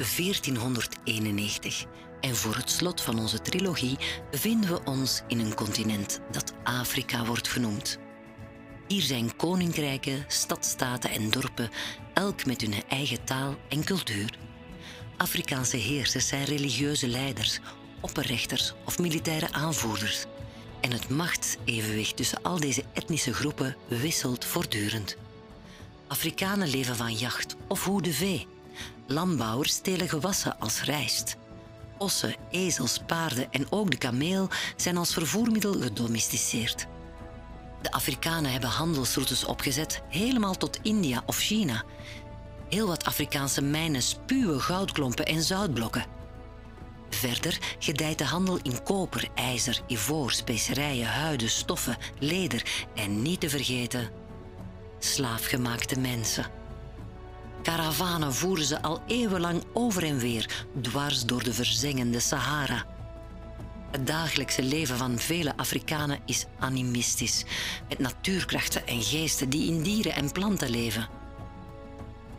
Het is 1491 en voor het slot van onze trilogie bevinden we ons in een continent dat Afrika wordt genoemd. Hier zijn koninkrijken, stadstaten en dorpen, elk met hun eigen taal en cultuur. Afrikaanse heersers zijn religieuze leiders, opperrechters of militaire aanvoerders. En het machtsevenwicht tussen al deze etnische groepen wisselt voortdurend. Afrikanen leven van jacht of hoede vee. Landbouwers stelen gewassen als rijst. Ossen, ezels, paarden en ook de kameel zijn als vervoermiddel gedomesticeerd. De Afrikanen hebben handelsroutes opgezet, helemaal tot India of China. Heel wat Afrikaanse mijnen spuwen goudklompen en zoutblokken. Verder gedijt de handel in koper, ijzer, ivoor, specerijen, huiden, stoffen, leder en niet te vergeten slaafgemaakte mensen. Karavanen voeren ze al eeuwenlang over en weer, dwars door de verzengende Sahara. Het dagelijkse leven van vele Afrikanen is animistisch, met natuurkrachten en geesten die in dieren en planten leven.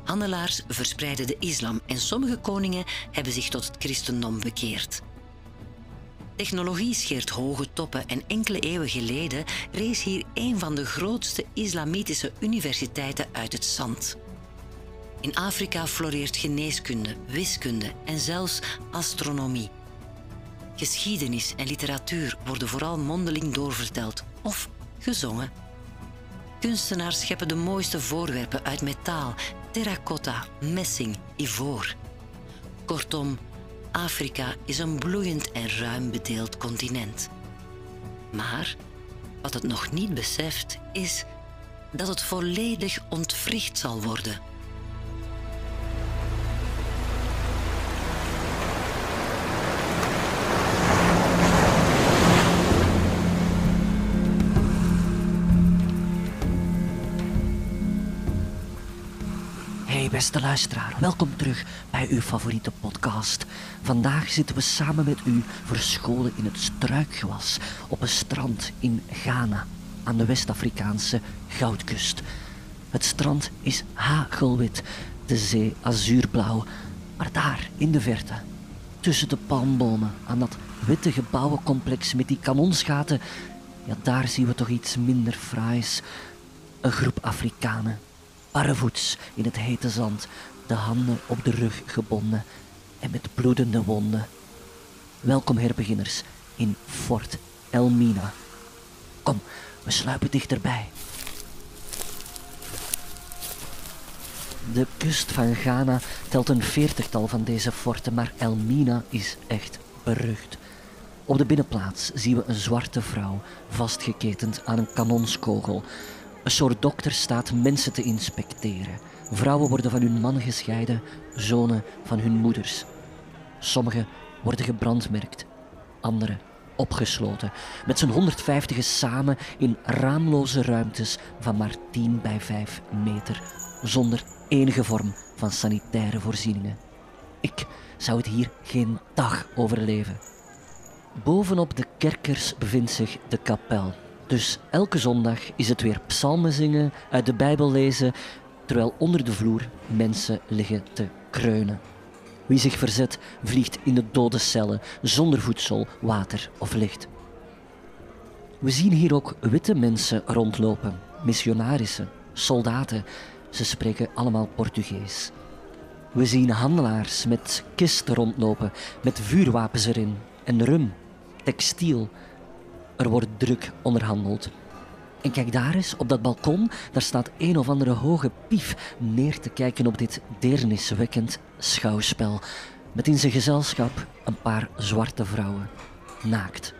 Handelaars verspreiden de islam en sommige koningen hebben zich tot het christendom bekeerd. Technologie scheert hoge toppen en enkele eeuwen geleden rees hier een van de grootste islamitische universiteiten uit het zand. In Afrika floreert geneeskunde, wiskunde en zelfs astronomie. Geschiedenis en literatuur worden vooral mondeling doorverteld of gezongen. Kunstenaars scheppen de mooiste voorwerpen uit metaal, terracotta, messing, ivoor. Kortom, Afrika is een bloeiend en ruim bedeeld continent. Maar wat het nog niet beseft is dat het volledig ontwricht zal worden. Beste luisteraar, welkom terug bij uw favoriete podcast. Vandaag zitten we samen met u verscholen in het struikgewas op een strand in Ghana, aan de West-Afrikaanse goudkust. Het strand is hagelwit, de zee azuurblauw, maar daar in de verte, tussen de palmbomen, aan dat witte gebouwencomplex met die kanonsgaten, ja, daar zien we toch iets minder fraais. Een groep Afrikanen barrevoets in het hete zand, de handen op de rug gebonden en met bloedende wonden. Welkom herbeginners in Fort Elmina. Kom, we sluipen dichterbij. De kust van Ghana telt een veertigtal van deze forten, maar Elmina is echt berucht. Op de binnenplaats zien we een zwarte vrouw vastgeketend aan een kanonskogel. Een soort dokter staat mensen te inspecteren. Vrouwen worden van hun man gescheiden, zonen van hun moeders. Sommigen worden gebrandmerkt, anderen opgesloten, met z'n 150 samen in raamloze ruimtes van maar 10 bij 5 meter, zonder enige vorm van sanitaire voorzieningen. Ik zou het hier geen dag overleven. Bovenop de kerkers bevindt zich de kapel, dus elke zondag is het weer psalmen zingen, uit de Bijbel lezen, terwijl onder de vloer mensen liggen te kreunen. Wie zich verzet, vliegt in de dode cellen, zonder voedsel, water of licht. We zien hier ook witte mensen rondlopen, missionarissen, soldaten. Ze spreken allemaal Portugees. We zien handelaars met kisten rondlopen, met vuurwapens erin en rum, textiel, er wordt druk onderhandeld. En kijk daar eens, op dat balkon, daar staat een of andere hoge pief neer te kijken op dit deerniswekkend schouwspel. Met in zijn gezelschap een paar zwarte vrouwen, naakt.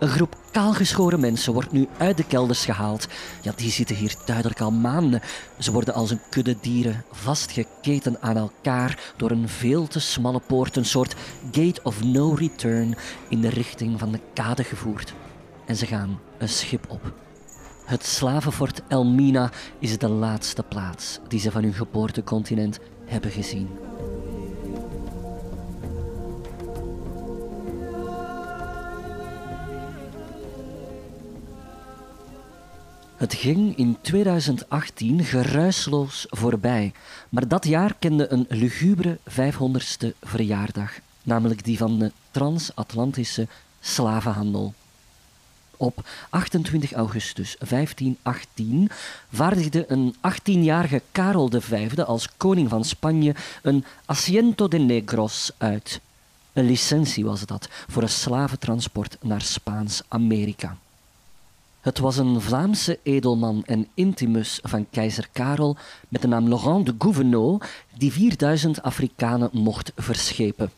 Een groep kaalgeschoren mensen wordt nu uit de kelders gehaald. Ja, die zitten hier duidelijk al maanden. Ze worden als een kudde dieren vastgeketen aan elkaar door een veel te smalle poort, een soort gate of no return, in de richting van de kade gevoerd. En ze gaan een schip op. Het slavenfort Elmina is de laatste plaats die ze van hun geboortecontinent hebben gezien. Het ging in 2018 geruisloos voorbij, maar dat jaar kende een lugubere 500ste verjaardag, namelijk die van de transatlantische slavenhandel. Op 28 augustus 1518 vaardigde een 18-jarige Karel V als koning van Spanje een Asiento de Negros uit. Een licentie was dat voor een slaventransport naar Spaans-Amerika. Het was een Vlaamse edelman en intimus van keizer Karel met de naam Laurent de Gouvenot die 4000 Afrikanen mocht verschepen.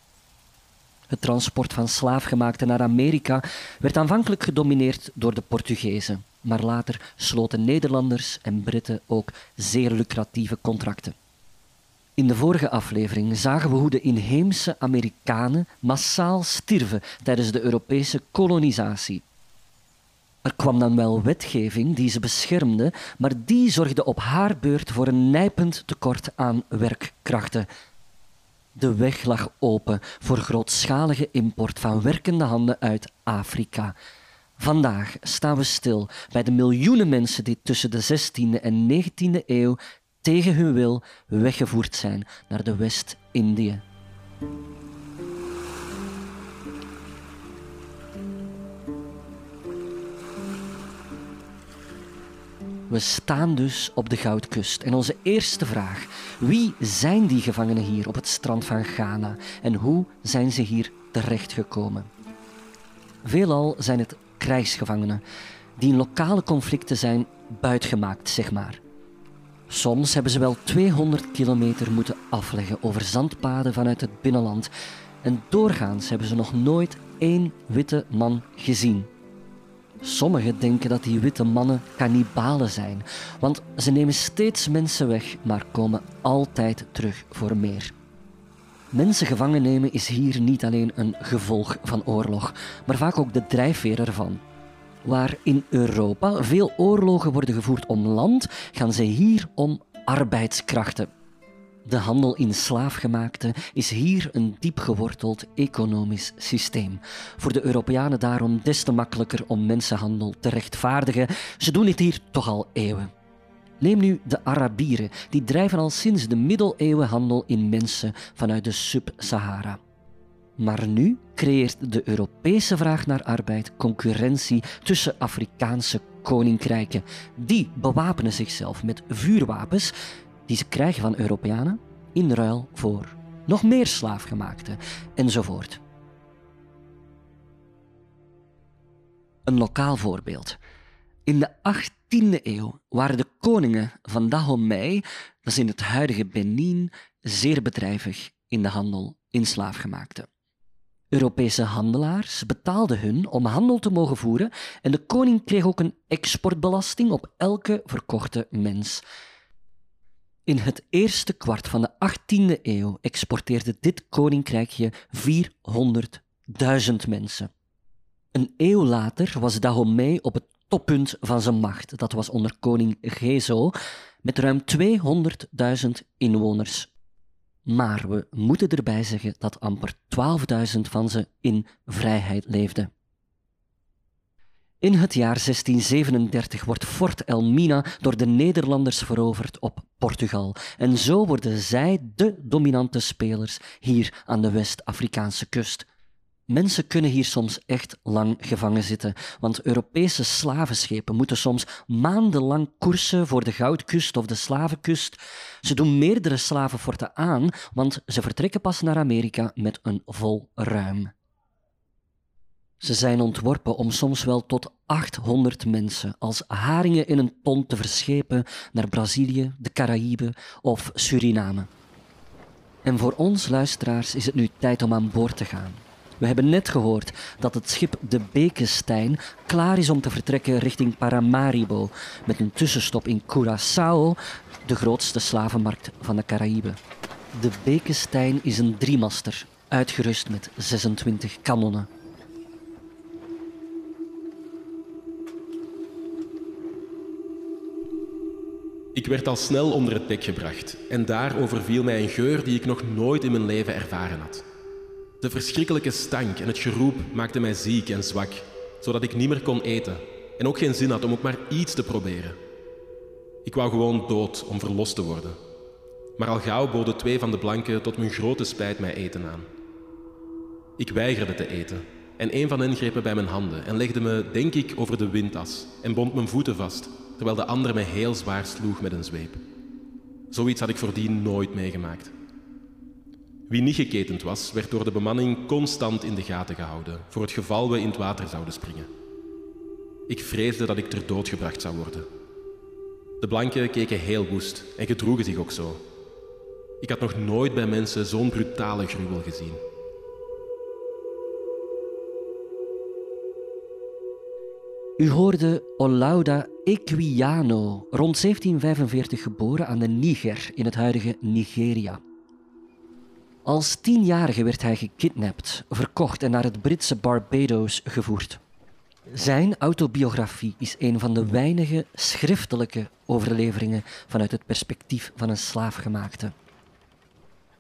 Het transport van slaafgemaakten naar Amerika werd aanvankelijk gedomineerd door de Portugezen, maar later sloten Nederlanders en Britten ook zeer lucratieve contracten. In de vorige aflevering zagen we hoe de inheemse Amerikanen massaal stierven tijdens de Europese kolonisatie. Er kwam dan wel wetgeving die ze beschermde, maar die zorgde op haar beurt voor een nijpend tekort aan werkkrachten. De weg lag open voor grootschalige import van werkende handen uit Afrika. Vandaag staan we stil bij de miljoenen mensen die tussen de 16e en 19e eeuw tegen hun wil weggevoerd zijn naar de West-Indië. We staan dus op de Goudkust. En onze eerste vraag: wie zijn die gevangenen hier op het strand van Ghana en hoe zijn ze hier terechtgekomen? Veelal zijn het krijgsgevangenen die in lokale conflicten zijn buitgemaakt, zeg maar. Soms hebben ze wel 200 kilometer moeten afleggen over zandpaden vanuit het binnenland. En doorgaans hebben ze nog nooit één witte man gezien. Sommigen denken dat die witte mannen kannibalen zijn, want ze nemen steeds mensen weg, maar komen altijd terug voor meer. Mensen gevangen nemen is hier niet alleen een gevolg van oorlog, maar vaak ook de drijfveer ervan. Waar in Europa veel oorlogen worden gevoerd om land, gaan ze hier om arbeidskrachten. De handel in slaafgemaakte is hier een diep geworteld economisch systeem. Voor de Europeanen daarom des te makkelijker om mensenhandel te rechtvaardigen. Ze doen het hier toch al eeuwen. Neem nu de Arabieren, die drijven al sinds de middeleeuwen handel in mensen vanuit de Sub-Sahara. Maar nu creëert de Europese vraag naar arbeid concurrentie tussen Afrikaanse koninkrijken. Die bewapenen zichzelf met vuurwapens die ze krijgen van Europeanen in ruil voor nog meer slaafgemaakte enzovoort. Een lokaal voorbeeld. In de 18e eeuw waren de koningen van Dahomey, dat is in het huidige Benin, zeer bedrijvig in de handel in slaafgemaakte. Europese handelaars betaalden hun om handel te mogen voeren en de koning kreeg ook een exportbelasting op elke verkochte mens. In het eerste kwart van de 18e eeuw exporteerde dit koninkrijkje 400.000 mensen. Een eeuw later was Dahomey op het toppunt van zijn macht. Dat was onder koning Gezo met ruim 200.000 inwoners. Maar we moeten erbij zeggen dat amper 12.000 van ze in vrijheid leefden. In het jaar 1637 wordt Fort Elmina door de Nederlanders veroverd op Portugal. En zo worden zij de dominante spelers hier aan de West-Afrikaanse kust. Mensen kunnen hier soms echt lang gevangen zitten, want Europese slavenschepen moeten soms maandenlang koersen voor de Goudkust of de Slavenkust. Ze doen meerdere slavenforten aan, want ze vertrekken pas naar Amerika met een vol ruim. Ze zijn ontworpen om soms wel tot 800 mensen als haringen in een ton te verschepen naar Brazilië, de Caraïben of Suriname. En voor ons luisteraars is het nu tijd om aan boord te gaan. We hebben net gehoord dat het schip de Bekenstein klaar is om te vertrekken richting Paramaribo, met een tussenstop in Curaçao, de grootste slavenmarkt van de Caraïben. De Bekenstein is een driemaster, uitgerust met 26 kanonnen. Ik werd al snel onder het dek gebracht en daar overviel mij een geur die ik nog nooit in mijn leven ervaren had. De verschrikkelijke stank en het geroep maakten mij ziek en zwak, zodat ik niet meer kon eten en ook geen zin had om ook maar iets te proberen. Ik wou gewoon dood om verlost te worden. Maar al gauw boden twee van de blanken tot mijn grote spijt mij eten aan. Ik weigerde te eten en een van hen greep me bij mijn handen en legde me, denk ik, over de windas en bond mijn voeten vast, terwijl de ander me heel zwaar sloeg met een zweep. Zoiets had ik voordien nooit meegemaakt. Wie niet geketend was, werd door de bemanning constant in de gaten gehouden voor het geval we in het water zouden springen. Ik vreesde dat ik ter dood gebracht zou worden. De blanken keken heel woest en gedroegen zich ook zo. Ik had nog nooit bij mensen zo'n brutale gruwel gezien. U hoorde Olauda Equiano, rond 1745 geboren aan de Niger in het huidige Nigeria. Als tienjarige werd hij gekidnapt, verkocht en naar het Britse Barbados gevoerd. Zijn autobiografie is een van de weinige schriftelijke overleveringen vanuit het perspectief van een slaafgemaakte.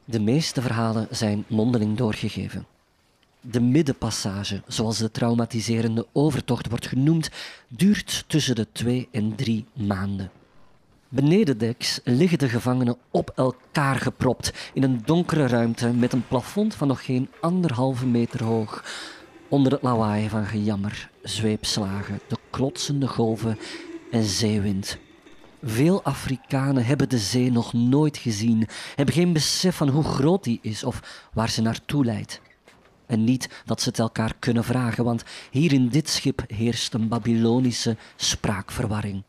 De meeste verhalen zijn mondeling doorgegeven. De middenpassage, zoals de traumatiserende overtocht wordt genoemd, duurt tussen de twee en drie maanden. Benedendeks liggen de gevangenen op elkaar gepropt in een donkere ruimte met een plafond van nog geen anderhalve meter hoog. Onder het lawaai van gejammer, zweepslagen, de klotsende golven en zeewind. Veel Afrikanen hebben de zee nog nooit gezien, hebben geen besef van hoe groot die is of waar ze naartoe leidt. En niet dat ze het elkaar kunnen vragen, want hier in dit schip heerst een Babylonische spraakverwarring.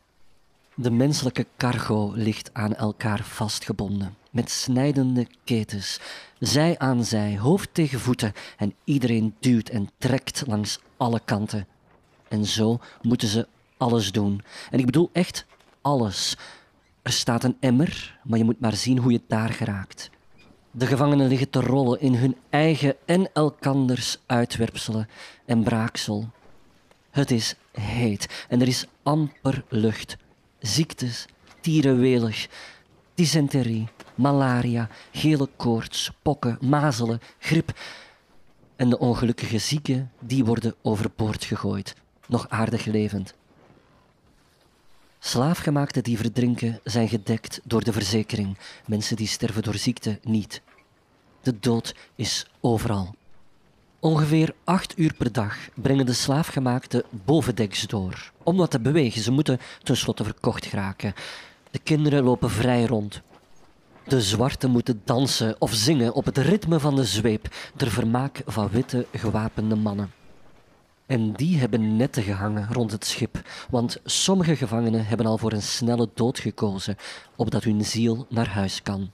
De menselijke cargo ligt aan elkaar vastgebonden, met snijdende ketens, zij aan zij, hoofd tegen voeten, en iedereen duwt en trekt langs alle kanten. En zo moeten ze alles doen. En ik bedoel echt alles. Er staat een emmer, maar je moet maar zien hoe je het daar geraakt. De gevangenen liggen te rollen in hun eigen en elkanders uitwerpselen en braaksel. Het is heet en er is amper lucht. Ziektes, tierenwelig, dysenterie, malaria, gele koorts, pokken, mazelen, griep. En de ongelukkige zieken, die worden overboord gegooid, nog aardig levend. Slaafgemaakten die verdrinken zijn gedekt door de verzekering. Mensen die sterven door ziekte niet. De dood is overal. Ongeveer acht uur per dag brengen de slaafgemaakten bovendeks door. Om wat te bewegen, ze moeten tenslotte verkocht geraken. De kinderen lopen vrij rond. De zwarten moeten dansen of zingen op het ritme van de zweep, ter vermaak van witte gewapende mannen. En die hebben netten gehangen rond het schip, want sommige gevangenen hebben al voor een snelle dood gekozen, opdat hun ziel naar huis kan.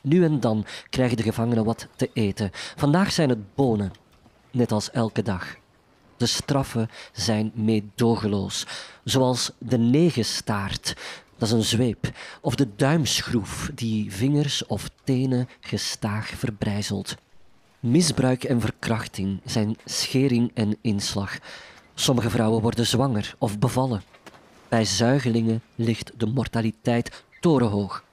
Nu en dan krijgen de gevangenen wat te eten. Vandaag zijn het bonen, net als elke dag. De straffen zijn meedogenloos, zoals de negenstaart, dat is een zweep, of de duimschroef die vingers of tenen gestaag verbrijzelt. Misbruik en verkrachting zijn schering en inslag. Sommige vrouwen worden zwanger of bevallen. Bij zuigelingen ligt de mortaliteit torenhoog.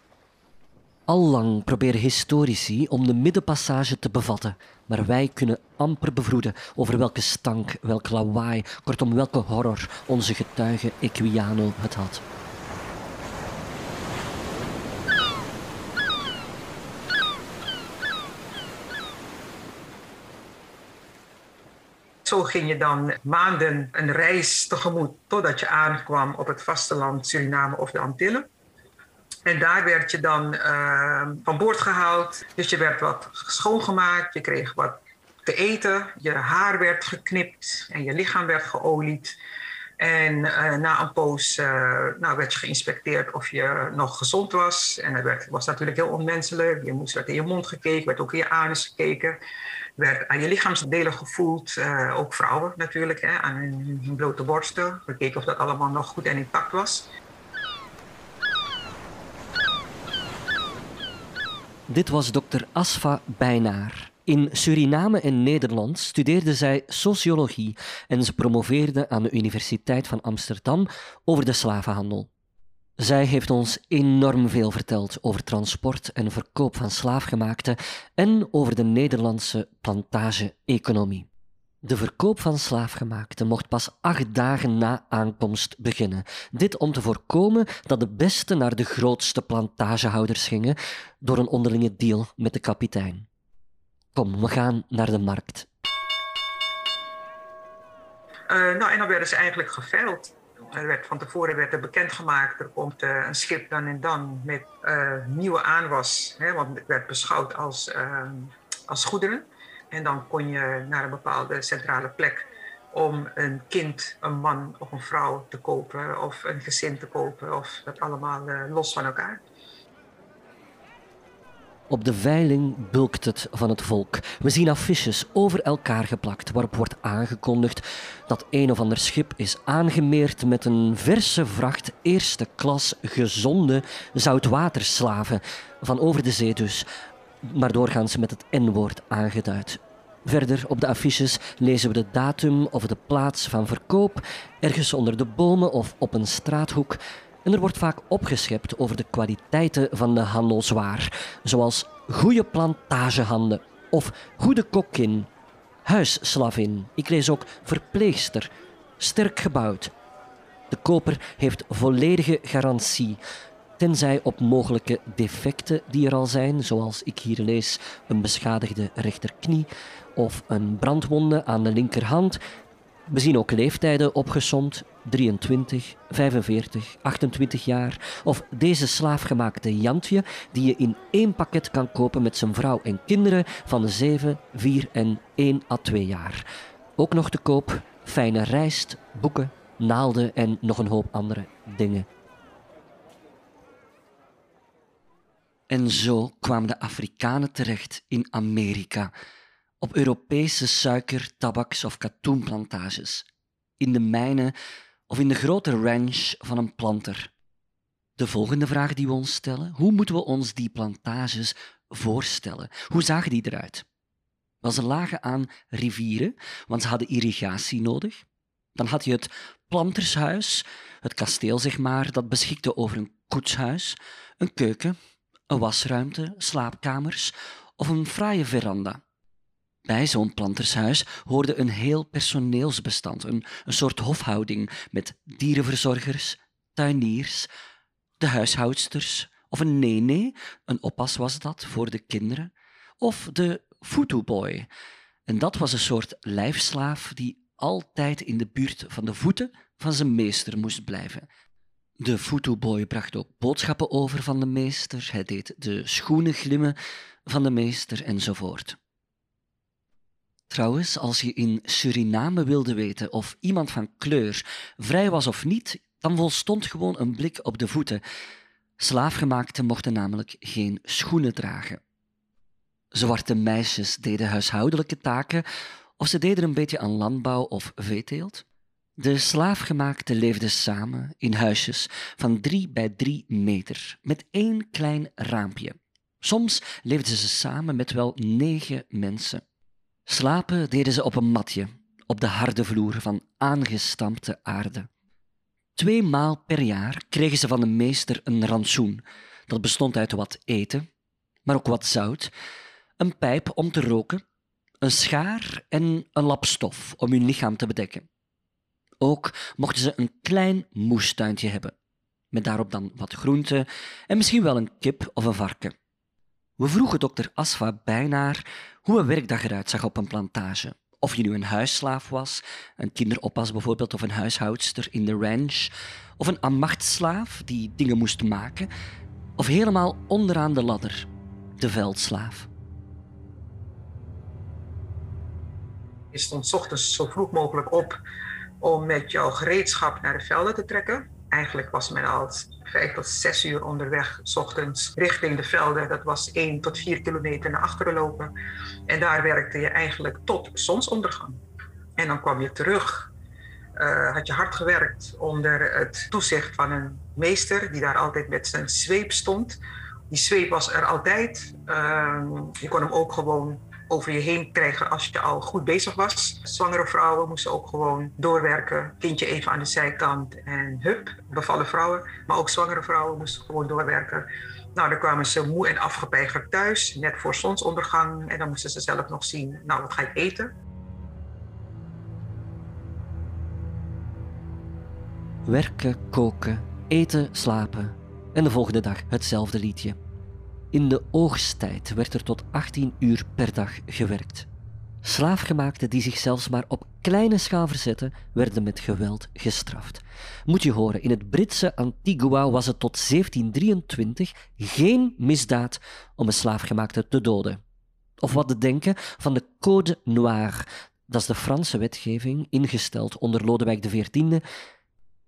Allang proberen historici om de middenpassage te bevatten, maar wij kunnen amper bevroeden over welke stank, welk lawaai, kortom welke horror onze getuige Equiano het had. Zo ging je dan maanden een reis tegemoet totdat je aankwam op het vasteland Suriname of de Antillen. En daar werd je dan uh, van boord gehaald. Dus je werd wat schoongemaakt, je kreeg wat te eten, je haar werd geknipt en je lichaam werd geolied. En uh, na een poos uh, nou, werd je geïnspecteerd of je nog gezond was. En dat werd, was natuurlijk heel onmenselijk. Je moest werd in je mond gekeken, werd ook in je anus gekeken. Werd aan je lichaamsdelen gevoeld, uh, ook vrouwen natuurlijk, hè, aan hun, blote borsten. Gekeken of dat allemaal nog goed en intact was. Dit was dokter Asfa Bijnaar. In Suriname en Nederland studeerde zij sociologie en ze promoveerde aan de Universiteit van Amsterdam over de slavenhandel. Zij heeft ons enorm veel verteld over transport en verkoop van slaafgemaakten en over de Nederlandse plantage-economie. De verkoop van slaafgemaakten mocht pas acht dagen na aankomst beginnen. Dit om te voorkomen dat de beste naar de grootste plantagehouders gingen door een onderlinge deal met de kapitein. Kom, we gaan naar de markt. Uh, nou, en dan werden ze eigenlijk geveild. Van tevoren werd er bekendgemaakt, er komt uh, een schip dan en dan met uh, nieuwe aanwas. Hè, want het werd beschouwd als, ehm, als goederen. En dan kon je naar een bepaalde centrale plek om een kind, een man of een vrouw te kopen of een gezin te kopen of dat allemaal los van elkaar. Op de veiling bulkt het van het volk. We zien affiches over elkaar geplakt waarop wordt aangekondigd dat een of ander schip is aangemeerd met een verse vracht eerste klas gezonde zoutwaterslaven. Van over de zee dus, maar doorgaans met het N-woord aangeduid. Verder op de affiches lezen we de datum of de plaats van verkoop, ergens onder de bomen of op een straathoek. En er wordt vaak opgeschept over de kwaliteiten van de handelswaar, zoals goede plantagehanden of goede kokkin, huisslavin. Ik lees ook verpleegster, sterk gebouwd. De koper heeft volledige garantie, tenzij op mogelijke defecten die er al zijn, zoals ik hier lees een beschadigde rechterknie of een brandwonde aan de linkerhand. We zien ook leeftijden opgesomd: 23, 45, 28 jaar. Of deze slaafgemaakte Jantje, die je in één pakket kan kopen met zijn vrouw en kinderen van de 7, 4 en 1 à 2 jaar. Ook nog te koop fijne rijst, boeken, naalden en nog een hoop andere dingen. En zo kwamen de Afrikanen terecht in Amerika op Europese suiker-, tabaks- of katoenplantages, in de mijnen of in de grote ranch van een planter. De volgende vraag die we ons stellen: hoe moeten we ons die plantages voorstellen? Hoe zagen die eruit? Wel, ze lagen aan rivieren, want ze hadden irrigatie nodig. Dan had je het plantershuis, het kasteel zeg maar, dat beschikte over een koetshuis, een keuken, een wasruimte, slaapkamers of een fraaie veranda. Bij zo'n plantershuis hoorde een heel personeelsbestand, een, een soort hofhouding met dierenverzorgers, tuiniers, de huishoudsters of een nene, een oppas was dat voor de kinderen, of de boy. En dat was een soort lijfslaaf die altijd in de buurt van de voeten van zijn meester moest blijven. De boy bracht ook boodschappen over van de meester, hij deed de schoenen glimmen van de meester enzovoort. Trouwens, als je in Suriname wilde weten of iemand van kleur vrij was of niet, dan volstond gewoon een blik op de voeten. Slaafgemaakten mochten namelijk geen schoenen dragen. Zwarte meisjes deden huishoudelijke taken of ze deden een beetje aan landbouw of veeteelt. De slaafgemaakten leefden samen in huisjes van drie bij drie meter met één klein raampje. Soms leefden ze samen met wel negen mensen. Slapen deden ze op een matje, op de harde vloer van aangestampte aarde. Twee maal per jaar kregen ze van de meester een rantsoen. Dat bestond uit wat eten, maar ook wat zout, een pijp om te roken, een schaar en een lap stof om hun lichaam te bedekken. Ook mochten ze een klein moestuintje hebben, met daarop dan wat groenten en misschien wel een kip of een varken. We vroegen dokter Asfa bijna hoe een werkdag eruit zag op een plantage. Of je nu een huisslaaf was, een kinderoppas bijvoorbeeld, of een huishoudster in de ranch, of een ambachtslaaf die dingen moest maken, of helemaal onderaan de ladder, de veldslaaf. Je stond ochtends zo vroeg mogelijk op om met jouw gereedschap naar de velden te trekken. Eigenlijk was men al vijf tot zes uur onderweg, s ochtends, richting de velden. Dat was één tot vier kilometer naar achteren lopen. En daar werkte je eigenlijk tot zonsondergang. En dan kwam je terug. Uh, had je hard gewerkt onder het toezicht van een meester die daar altijd met zijn zweep stond. Die zweep was er altijd. Uh, je kon hem ook gewoon over je heen krijgen als je al goed bezig was. Zwangere vrouwen moesten ook gewoon doorwerken. Kindje even aan de zijkant en hup, bevallen vrouwen. Maar ook zwangere vrouwen moesten gewoon doorwerken. Nou, dan kwamen ze moe en afgepeigerd thuis, net voor zonsondergang. En dan moesten ze zelf nog zien, nou, wat ga ik eten? Werken, koken, eten, slapen. En de volgende dag hetzelfde liedje. In de oogsttijd werd er tot 18 uur per dag gewerkt. Slaafgemaakten die zich zelfs maar op kleine schaal verzetten, werden met geweld gestraft. Moet je horen, in het Britse Antigua was het tot 1723 geen misdaad om een slaafgemaakte te doden. Of wat te denken van de Code Noire, dat is de Franse wetgeving ingesteld onder Lodewijk XIV.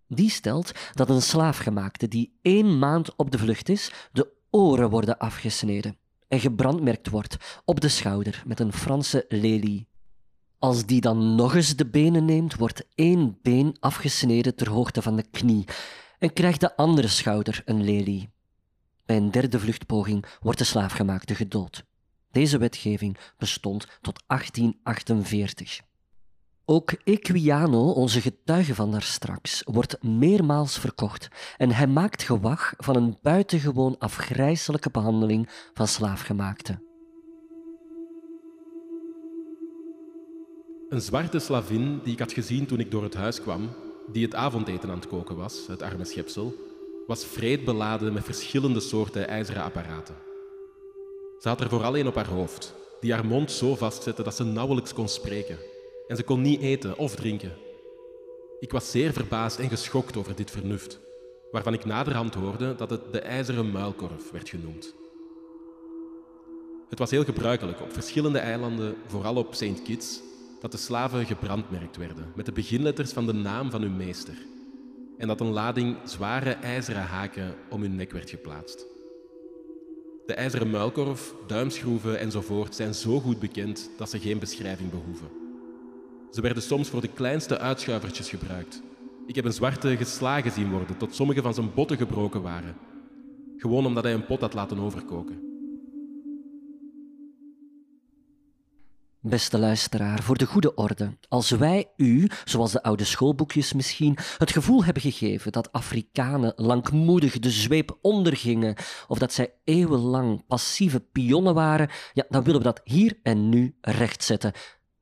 Die stelt dat een slaafgemaakte die één maand op de vlucht is, de oren worden afgesneden en gebrandmerkt wordt op de schouder met een Franse lelie. Als die dan nog eens de benen neemt, wordt één been afgesneden ter hoogte van de knie en krijgt de andere schouder een lelie. Bij een derde vluchtpoging wordt de slaafgemaakte gedood. Deze wetgeving bestond tot 1848. Ook Equiano, onze getuige van daarstraks, wordt meermaals verkocht en hij maakt gewag van een buitengewoon afgrijselijke behandeling van slaafgemaakten. Een zwarte slavin die ik had gezien toen ik door het huis kwam, die het avondeten aan het koken was, het arme schepsel, was vreed beladen met verschillende soorten ijzeren apparaten. Ze had er vooral een op haar hoofd, die haar mond zo vastzette dat ze nauwelijks kon spreken. En ze kon niet eten of drinken. Ik was zeer verbaasd en geschokt over dit vernuft, waarvan ik naderhand hoorde dat het de ijzeren muilkorf werd genoemd. Het was heel gebruikelijk op verschillende eilanden, vooral op St. Kitts, dat de slaven gebrandmerkt werden met de beginletters van de naam van hun meester en dat een lading zware ijzeren haken om hun nek werd geplaatst. De ijzeren muilkorf, duimschroeven enzovoort zijn zo goed bekend dat ze geen beschrijving behoeven. Ze werden soms voor de kleinste uitschuivertjes gebruikt. Ik heb een zwarte geslagen zien worden tot sommige van zijn botten gebroken waren. Gewoon omdat hij een pot had laten overkoken. Beste luisteraar, voor de goede orde, als wij u, zoals de oude schoolboekjes misschien, het gevoel hebben gegeven dat Afrikanen langmoedig de zweep ondergingen of dat zij eeuwenlang passieve pionnen waren, ja, dan willen we dat hier en nu rechtzetten.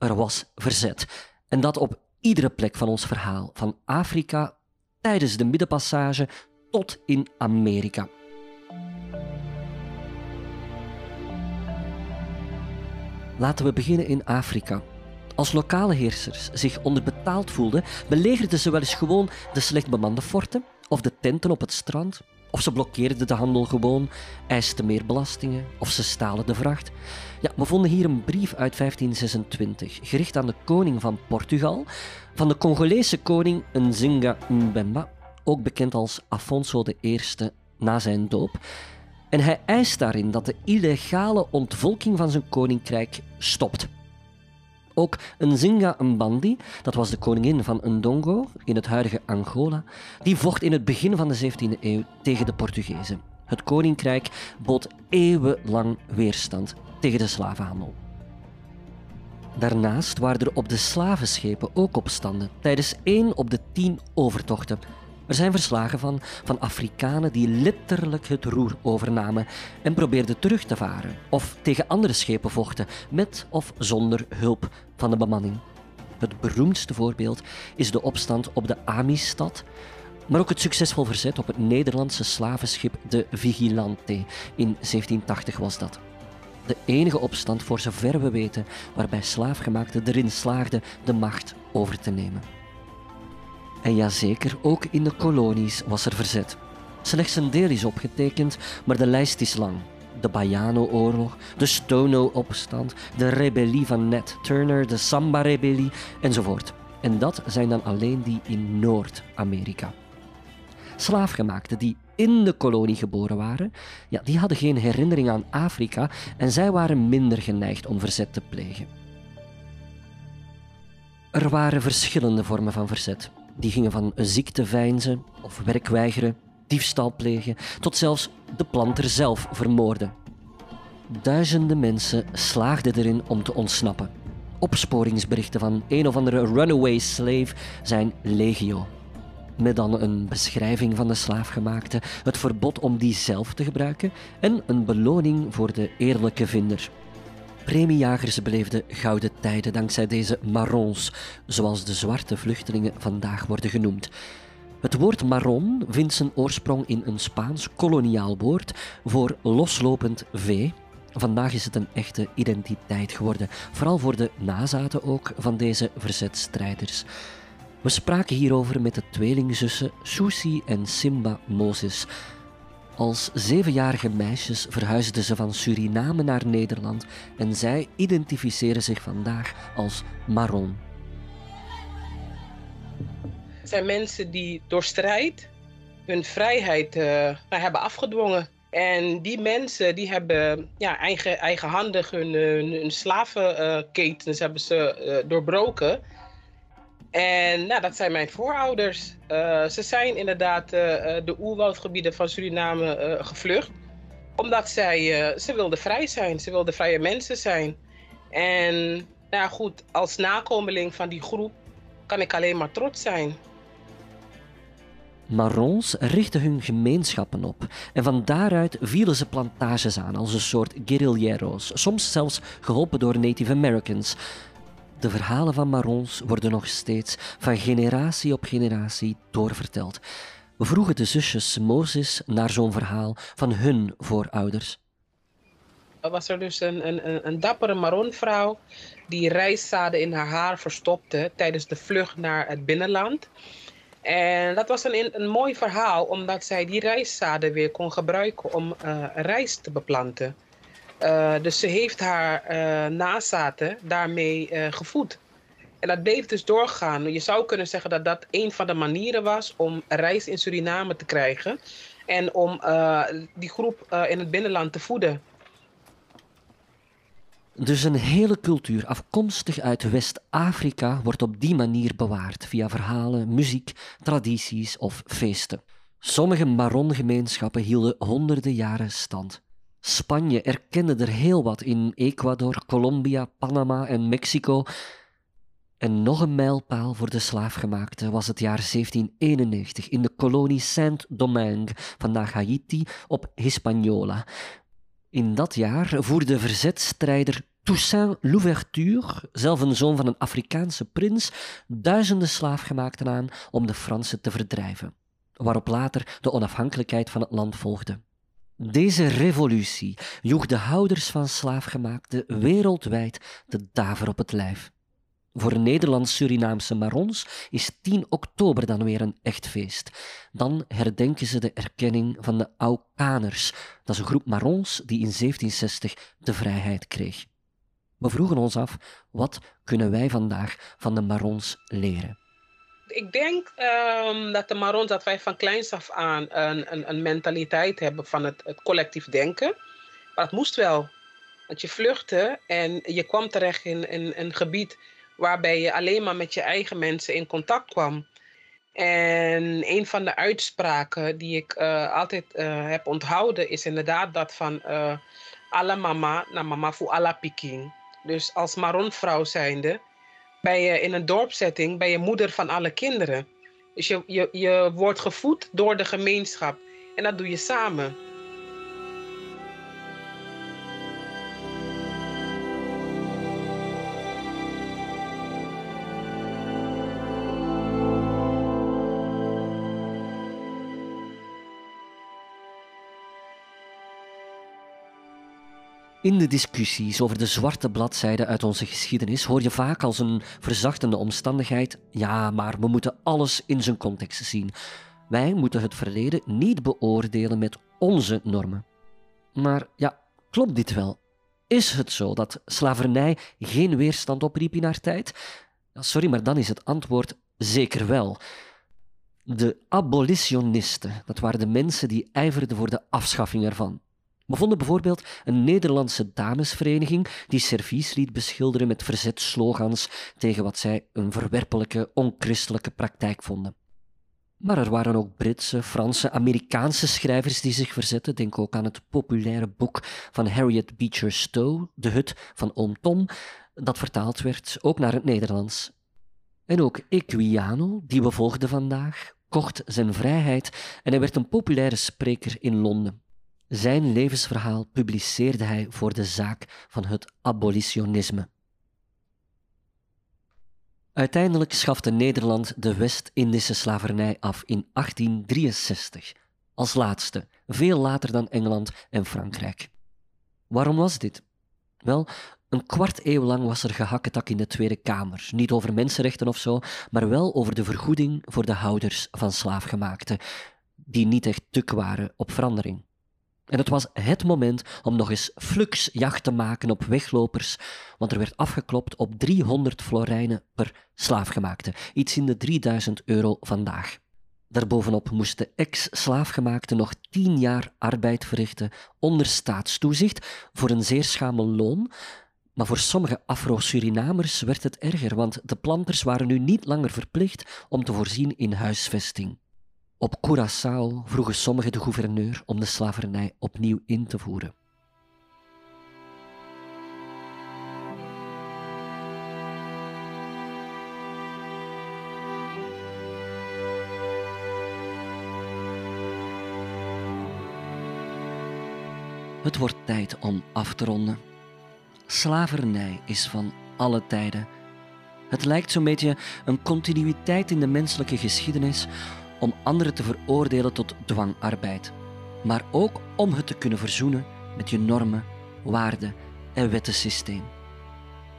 Er was verzet. En dat op iedere plek van ons verhaal, van Afrika tijdens de Middenpassage tot in Amerika. Laten we beginnen in Afrika. Als lokale heersers zich onderbetaald voelden, belegerden ze wel eens gewoon de slecht bemande forten of de tenten op het strand. Of ze blokkeerden de handel gewoon, eisten meer belastingen of ze stalen de vracht. Ja, we vonden hier een brief uit 1526, gericht aan de koning van Portugal, van de Congolese koning Nzinga Mbemba, ook bekend als Afonso I na zijn doop. En hij eist daarin dat de illegale ontvolking van zijn koninkrijk stopt. Ook Nzinga Mbandi, dat was de koningin van Ndongo in het huidige Angola, die vocht in het begin van de 17e eeuw tegen de Portugezen. Het koninkrijk bood eeuwenlang weerstand tegen de slavenhandel. Daarnaast waren er op de slavenschepen ook opstanden tijdens één op de tien overtochten er zijn verslagen van, van Afrikanen die letterlijk het roer overnamen en probeerden terug te varen of tegen andere schepen vochten, met of zonder hulp van de bemanning. Het beroemdste voorbeeld is de opstand op de Amistad, maar ook het succesvol verzet op het Nederlandse slavenschip de Vigilante. In 1780 was dat. De enige opstand, voor zover we weten, waarbij slaafgemaakten erin slaagden de macht over te nemen. En ja, zeker, ook in de kolonies was er verzet. Slechts een deel is opgetekend, maar de lijst is lang. De Baiano-oorlog, de Stono-opstand, de rebellie van Nat Turner, de Samba-rebellie enzovoort. En dat zijn dan alleen die in Noord-Amerika. Slaafgemaakten die in de kolonie geboren waren, ja, die hadden geen herinnering aan Afrika en zij waren minder geneigd om verzet te plegen. Er waren verschillende vormen van verzet. Die gingen van ziekte veinzen of werkweigeren, diefstal plegen, tot zelfs de planter zelf vermoorden. Duizenden mensen slaagden erin om te ontsnappen. Opsporingsberichten van een of andere runaway slave zijn legio. Met dan een beschrijving van de slaafgemaakte, het verbod om die zelf te gebruiken en een beloning voor de eerlijke vinder. Premiejagers beleefden gouden tijden dankzij deze marrons, zoals de zwarte vluchtelingen vandaag worden genoemd. Het woord marron vindt zijn oorsprong in een Spaans koloniaal woord voor loslopend vee. Vandaag is het een echte identiteit geworden, vooral voor de nazaten ook van deze verzetstrijders. We spraken hierover met de tweelingzussen Susi en Simba Moses. Als zevenjarige meisjes verhuisden ze van Suriname naar Nederland en zij identificeren zich vandaag als Marron. Het zijn mensen die door strijd hun vrijheid uh, hebben afgedwongen. En die mensen die hebben ja, eigen, eigenhandig hun, hun, slavenketens hebben ze uh, doorbroken. En nou, dat zijn mijn voorouders. Uh, ze zijn inderdaad de oerwoudgebieden van Suriname gevlucht. Omdat zij, ze wilden vrij zijn. Ze wilden vrije mensen zijn. En nou goed, als nakomeling van die groep kan ik alleen maar trots zijn. Marrons richtten hun gemeenschappen op en van daaruit vielen ze plantages aan als een soort guerrilleros, soms zelfs geholpen door Native Americans. De verhalen van Marrons worden nog steeds van generatie op generatie doorverteld. We vroegen de zusjes Moses naar zo'n verhaal van hun voorouders. Er was er dus een, een, een dappere Marronvrouw die rijstzaden in haar haar verstopte tijdens de vlucht naar het binnenland. En dat was een, een mooi verhaal, omdat zij die rijstzaden weer kon gebruiken om uh, rijst te beplanten. Uh, dus ze heeft haar uh, nazaten daarmee gevoed. En dat bleef dus doorgaan. Je zou kunnen zeggen dat dat een van de manieren was om rijst in Suriname te krijgen. En om die groep in het binnenland te voeden. Dus een hele cultuur afkomstig uit West-Afrika wordt op die manier bewaard via verhalen, muziek, tradities of feesten. Sommige Maron-gemeenschappen hielden honderden jaren stand. Spanje erkende er heel wat in Ecuador, Colombia, Panama en Mexico. En nog een mijlpaal voor de slaafgemaakte was het jaar 1791 in de kolonie Saint-Domingue, vandaag Haiti, op Hispaniola, in dat jaar voerde verzetstrijder Toussaint Louverture, zelf een zoon van een Afrikaanse prins, duizenden slaafgemaakten aan om de Fransen te verdrijven, waarop later de onafhankelijkheid van het land volgde. Deze revolutie joeg de houders van slaafgemaakten wereldwijd de daver op het lijf. Voor Nederlands-Surinaamse Marons is 10 oktober dan weer een echt feest. Dan herdenken ze de erkenning van de Aukaners. Dat is een groep Marons die in 1760 de vrijheid kreeg. We vroegen ons af, wat kunnen wij vandaag van de Marons leren? Ik denk um, dat de Marons, dat wij van kleins af aan een, een, een mentaliteit hebben van het, collectief denken. Maar het moest wel. Want je vluchtte en je kwam terecht in, een gebied waarbij je alleen maar met je eigen mensen in contact kwam. En een van de uitspraken die ik uh, altijd uh, heb onthouden is inderdaad dat van uh, alla mama na mama voor alla piking. Dus als Maronvrouw zijnde ben je in een dorpsetting ben je moeder van alle kinderen. Dus je, je, je wordt gevoed door de gemeenschap en dat doe je samen. In de discussies over de zwarte bladzijden uit onze geschiedenis hoor je vaak als een verzachtende omstandigheid: ja, maar we moeten alles in zijn context zien. Wij moeten het verleden niet beoordelen met onze normen. Maar ja, klopt dit wel? Is het zo dat slavernij geen weerstand opriep in haar tijd? Sorry, maar dan is het antwoord zeker wel. De abolitionisten, dat waren de mensen die ijverden voor de afschaffing ervan. We vonden bijvoorbeeld een Nederlandse damesvereniging die servies liet beschilderen met verzetslogans tegen wat zij een verwerpelijke, onchristelijke praktijk vonden. Maar er waren ook Britse, Franse, Amerikaanse schrijvers die zich verzetten. Denk ook aan het populaire boek van Harriet Beecher Stowe, De Hut van Oom Tom, dat vertaald werd ook naar het Nederlands. En ook Equiano, die we volgden vandaag, kocht zijn vrijheid en hij werd een populaire spreker in Londen. Zijn levensverhaal publiceerde hij voor de zaak van het abolitionisme. Uiteindelijk schafte Nederland de West-Indische slavernij af in 1863, als laatste, veel later dan Engeland en Frankrijk. Waarom was dit? Wel, een kwart eeuw lang was er gehakketak in de Tweede Kamer. Niet over mensenrechten of zo, maar wel over de vergoeding voor de houders van slaafgemaakten, die niet echt tuk waren op verandering. En het was het moment om nog eens flux jacht te maken op weglopers, want er werd afgeklopt op 300 florijnen per slaafgemaakte, iets in de 3000 euro vandaag. Daarbovenop moest de ex-slaafgemaakte nog tien jaar arbeid verrichten onder staatstoezicht voor een zeer schamel loon. Maar voor sommige Afro-Surinamers werd het erger, want de planters waren nu niet langer verplicht om te voorzien in huisvesting. Op Curaçao vroegen sommigen de gouverneur om de slavernij opnieuw in te voeren. Het wordt tijd om af te ronden. Slavernij is van alle tijden. Het lijkt zo'n beetje een continuïteit in de menselijke geschiedenis om anderen te veroordelen tot dwangarbeid, maar ook om het te kunnen verzoenen met je normen, waarden en wettensysteem.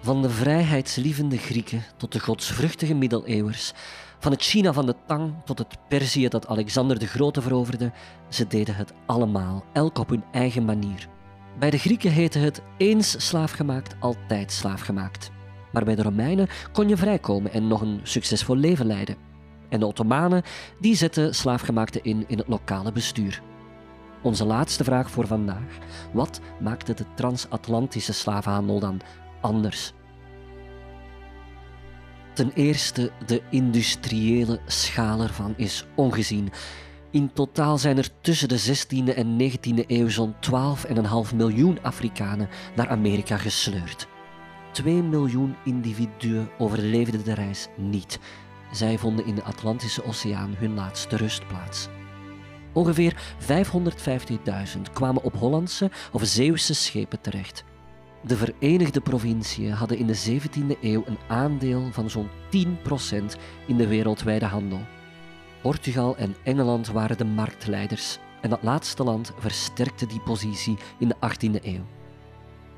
Van de vrijheidslievende Grieken tot de godsvruchtige middeleeuwers, van het China van de Tang tot het Perzië dat Alexander de Grote veroverde, ze deden het allemaal, elk op hun eigen manier. Bij de Grieken heette het eens slaafgemaakt, altijd slaafgemaakt. Maar bij de Romeinen kon je vrijkomen en nog een succesvol leven leiden. En de Ottomanen die zetten slaafgemaakten in in het lokale bestuur. Onze laatste vraag voor vandaag. Wat maakte de transatlantische slavenhandel dan anders? Ten eerste, de industriële schaal ervan is ongezien. In totaal zijn er tussen de 16e en 19e eeuw zo'n 12,5 miljoen Afrikanen naar Amerika gesleurd. 2 miljoen individuen overleefden de reis niet. Zij vonden in de Atlantische Oceaan hun laatste rustplaats. Ongeveer 550.000 kwamen op Hollandse of Zeeuwse schepen terecht. De Verenigde Provinciën hadden in de 17e eeuw een aandeel van zo'n 10% in de wereldwijde handel. Portugal en Engeland waren de marktleiders en dat laatste land versterkte die positie in de 18e eeuw.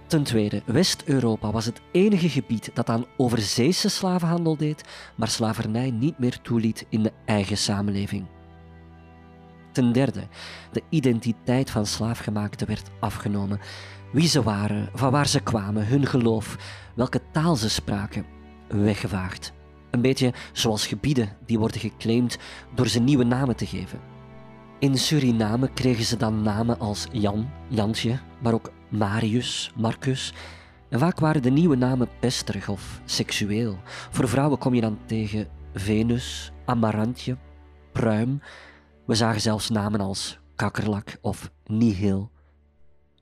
Ten tweede, West-Europa was het enige gebied dat aan overzeese slavenhandel deed, maar slavernij niet meer toeliet in de eigen samenleving. Ten derde, de identiteit van slaafgemaakten werd afgenomen. Wie ze waren, van waar ze kwamen, hun geloof, welke taal ze spraken, weggevaagd. Een beetje zoals gebieden die worden geclaimd door ze nieuwe namen te geven. In Suriname kregen ze dan namen als Jan, Jantje, maar ook Marius, Marcus. En vaak waren de nieuwe namen pesterig of seksueel. Voor vrouwen kom je dan tegen Venus, Amarantje, Pruim. We zagen zelfs namen als Kakkerlak of Nihil.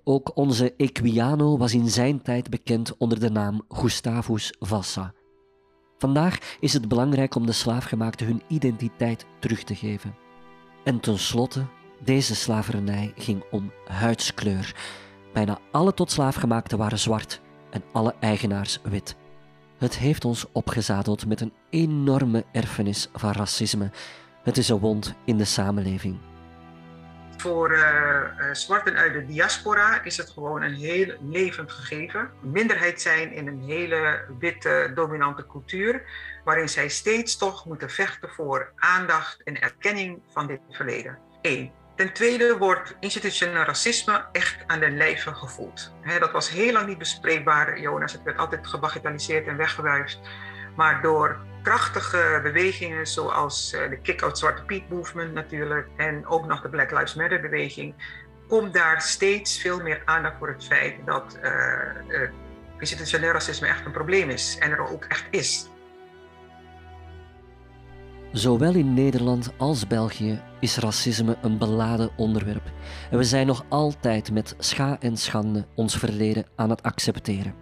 Ook onze Equiano was in zijn tijd bekend onder de naam Gustavus Vassa. Vandaag is het belangrijk om de slaafgemaakten hun identiteit terug te geven. En tenslotte, deze slavernij ging om huidskleur. Bijna alle tot slaafgemaakten waren zwart en alle eigenaars wit. Het heeft ons opgezadeld met een enorme erfenis van racisme. Het is een wond in de samenleving. Voor uh, zwarten uit de diaspora is het gewoon een heel levend gegeven. Minderheid zijn in een hele witte, dominante cultuur, waarin zij steeds toch moeten vechten voor aandacht en erkenning van dit verleden. Eén. Ten tweede wordt institutioneel racisme echt aan de lijve gevoeld. dat was heel lang niet bespreekbaar, Jonas. Het werd altijd gebagitaliseerd en weggewuifd. Maar door krachtige bewegingen zoals eh, de Kick-Out Zwarte Piet Movement natuurlijk en ook nog de Black Lives Matter beweging, komt daar steeds veel meer aandacht voor het feit dat uh, institutioneel racisme echt een probleem is en er ook echt is. Zowel in Nederland als België is racisme een beladen onderwerp en we zijn nog altijd met scha en schande ons verleden aan het accepteren.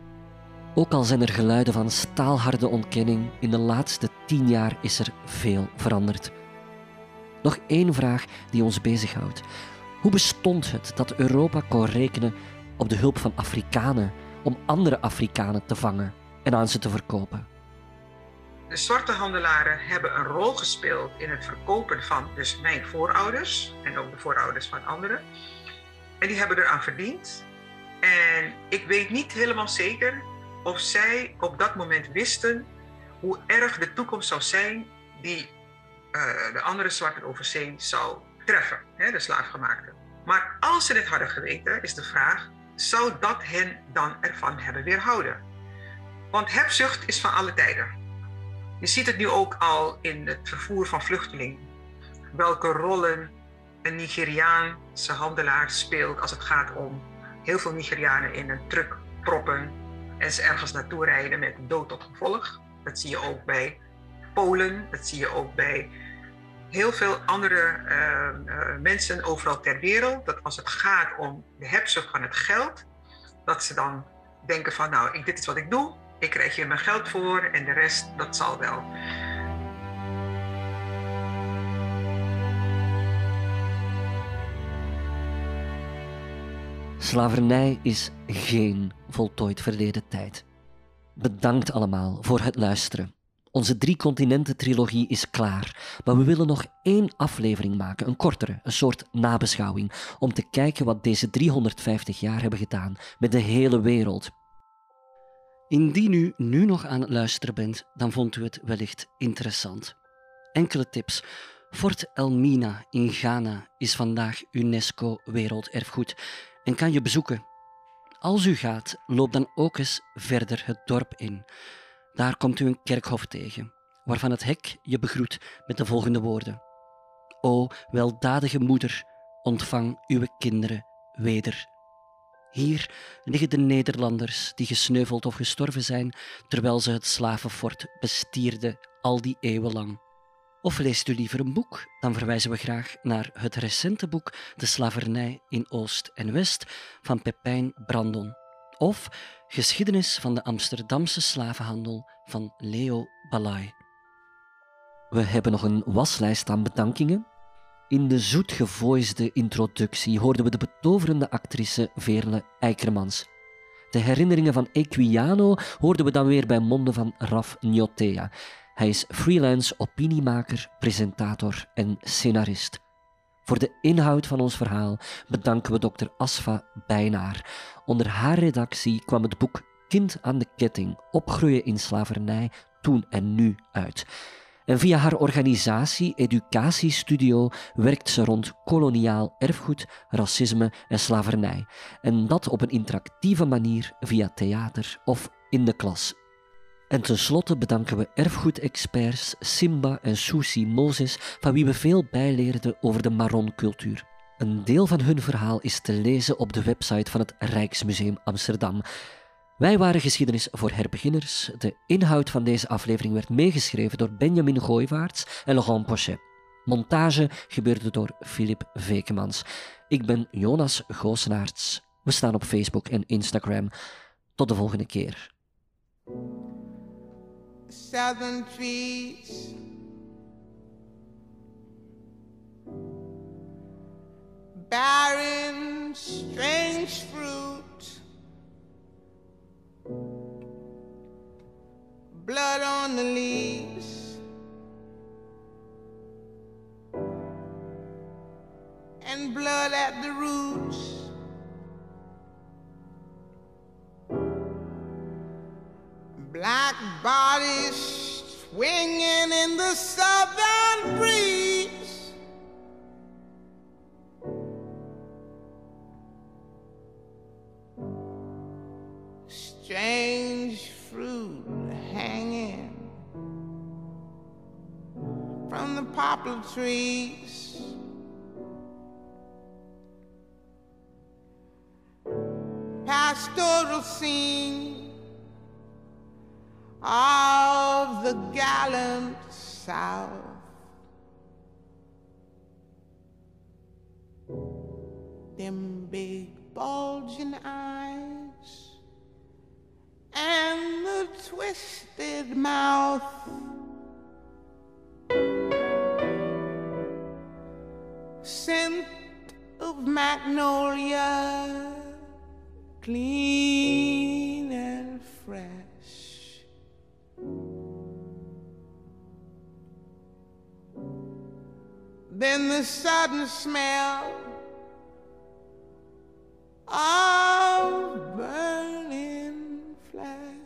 Ook al zijn er geluiden van staalharde ontkenning, in de laatste tien jaar is er veel veranderd. Nog één vraag die ons bezighoudt. Hoe bestond het dat Europa kon rekenen op de hulp van Afrikanen om andere Afrikanen te vangen en aan ze te verkopen? De zwarte handelaren hebben een rol gespeeld in het verkopen van dus mijn voorouders en ook de voorouders van anderen. En die hebben eraan verdiend. En ik weet niet helemaal zeker of zij op dat moment wisten hoe erg de toekomst zou zijn die uh, de andere zwarten over zee zou treffen, hè, de slaafgemaakten. Maar als ze dit hadden geweten, is de vraag: zou dat hen dan ervan hebben weerhouden? Want hebzucht is van alle tijden. Je ziet het nu ook al in het vervoer van vluchtelingen. Welke rollen een Nigeriaanse handelaar speelt als het gaat om heel veel Nigerianen in een truck proppen en ze ergens naartoe rijden met dood tot gevolg. Dat zie je ook bij Polen, dat zie je ook bij heel veel andere uh, mensen overal ter wereld. Dat als het gaat om de hebzucht van het geld, dat ze dan denken van nou, ik, dit is wat ik doe, ik krijg hier mijn geld voor en de rest, dat zal wel. Slavernij is geen voltooid verleden tijd. Bedankt allemaal voor het luisteren. Onze drie continenten trilogie is klaar, maar we willen nog één aflevering maken, een kortere, een soort nabeschouwing, om te kijken wat deze 350 jaar hebben gedaan met de hele wereld. Indien u nu nog aan het luisteren bent, dan vond u het wellicht interessant. Enkele tips. Fort Elmina in Ghana is vandaag UNESCO Werelderfgoed en kan je bezoeken. Als u gaat, loop dan ook eens verder het dorp in. Daar komt u een kerkhof tegen, waarvan het hek je begroet met de volgende woorden: O weldadige moeder, ontvang uw kinderen weder. Hier liggen de Nederlanders die gesneuveld of gestorven zijn terwijl ze het slavenfort bestierden al die eeuwen lang. Of leest u liever een boek, dan verwijzen we graag naar het recente boek De slavernij in Oost en West van Pepijn Brandon. Of Geschiedenis van de Amsterdamse slavenhandel van Leo Balai. We hebben nog een waslijst aan bedankingen. In de zoetgevoisde introductie hoorden we de betoverende actrice Veerle Eikermans. De herinneringen van Equiano hoorden we dan weer bij monden van Raf Njotea. Hij is freelance opiniemaker, presentator en scenarist. Voor de inhoud van ons verhaal bedanken we dokter Asfa Bijnaar. Onder haar redactie kwam het boek Kind aan de ketting, opgroeien in slavernij, toen en nu uit. En via haar organisatie Educatiestudio werkt ze rond koloniaal erfgoed, racisme en slavernij. En dat op een interactieve manier via theater of in de klas. En tenslotte bedanken we erfgoedexperts Simba en Susi Moses, van wie we veel bijleerden over de Maron-cultuur. Een deel van hun verhaal is te lezen op de website van het Rijksmuseum Amsterdam. Wij waren geschiedenis voor herbeginners. De inhoud van deze aflevering werd meegeschreven door Benjamin Gooivaarts en Laurent Pochet. Montage gebeurde door Philip Vekemans. Ik ben Jonas Goosenaerts. We staan op Facebook en Instagram. Tot de volgende keer. Southern trees barren, strange fruit. Blood on the leaves. And blood at the roots. Black bodies swinging in the southern breeze. The poplar trees. Pastoral scene of the gallant South. Them big bulging eyes and the twisted mouth. scent of magnolia, clean and fresh. Then the sudden smell of burning flesh.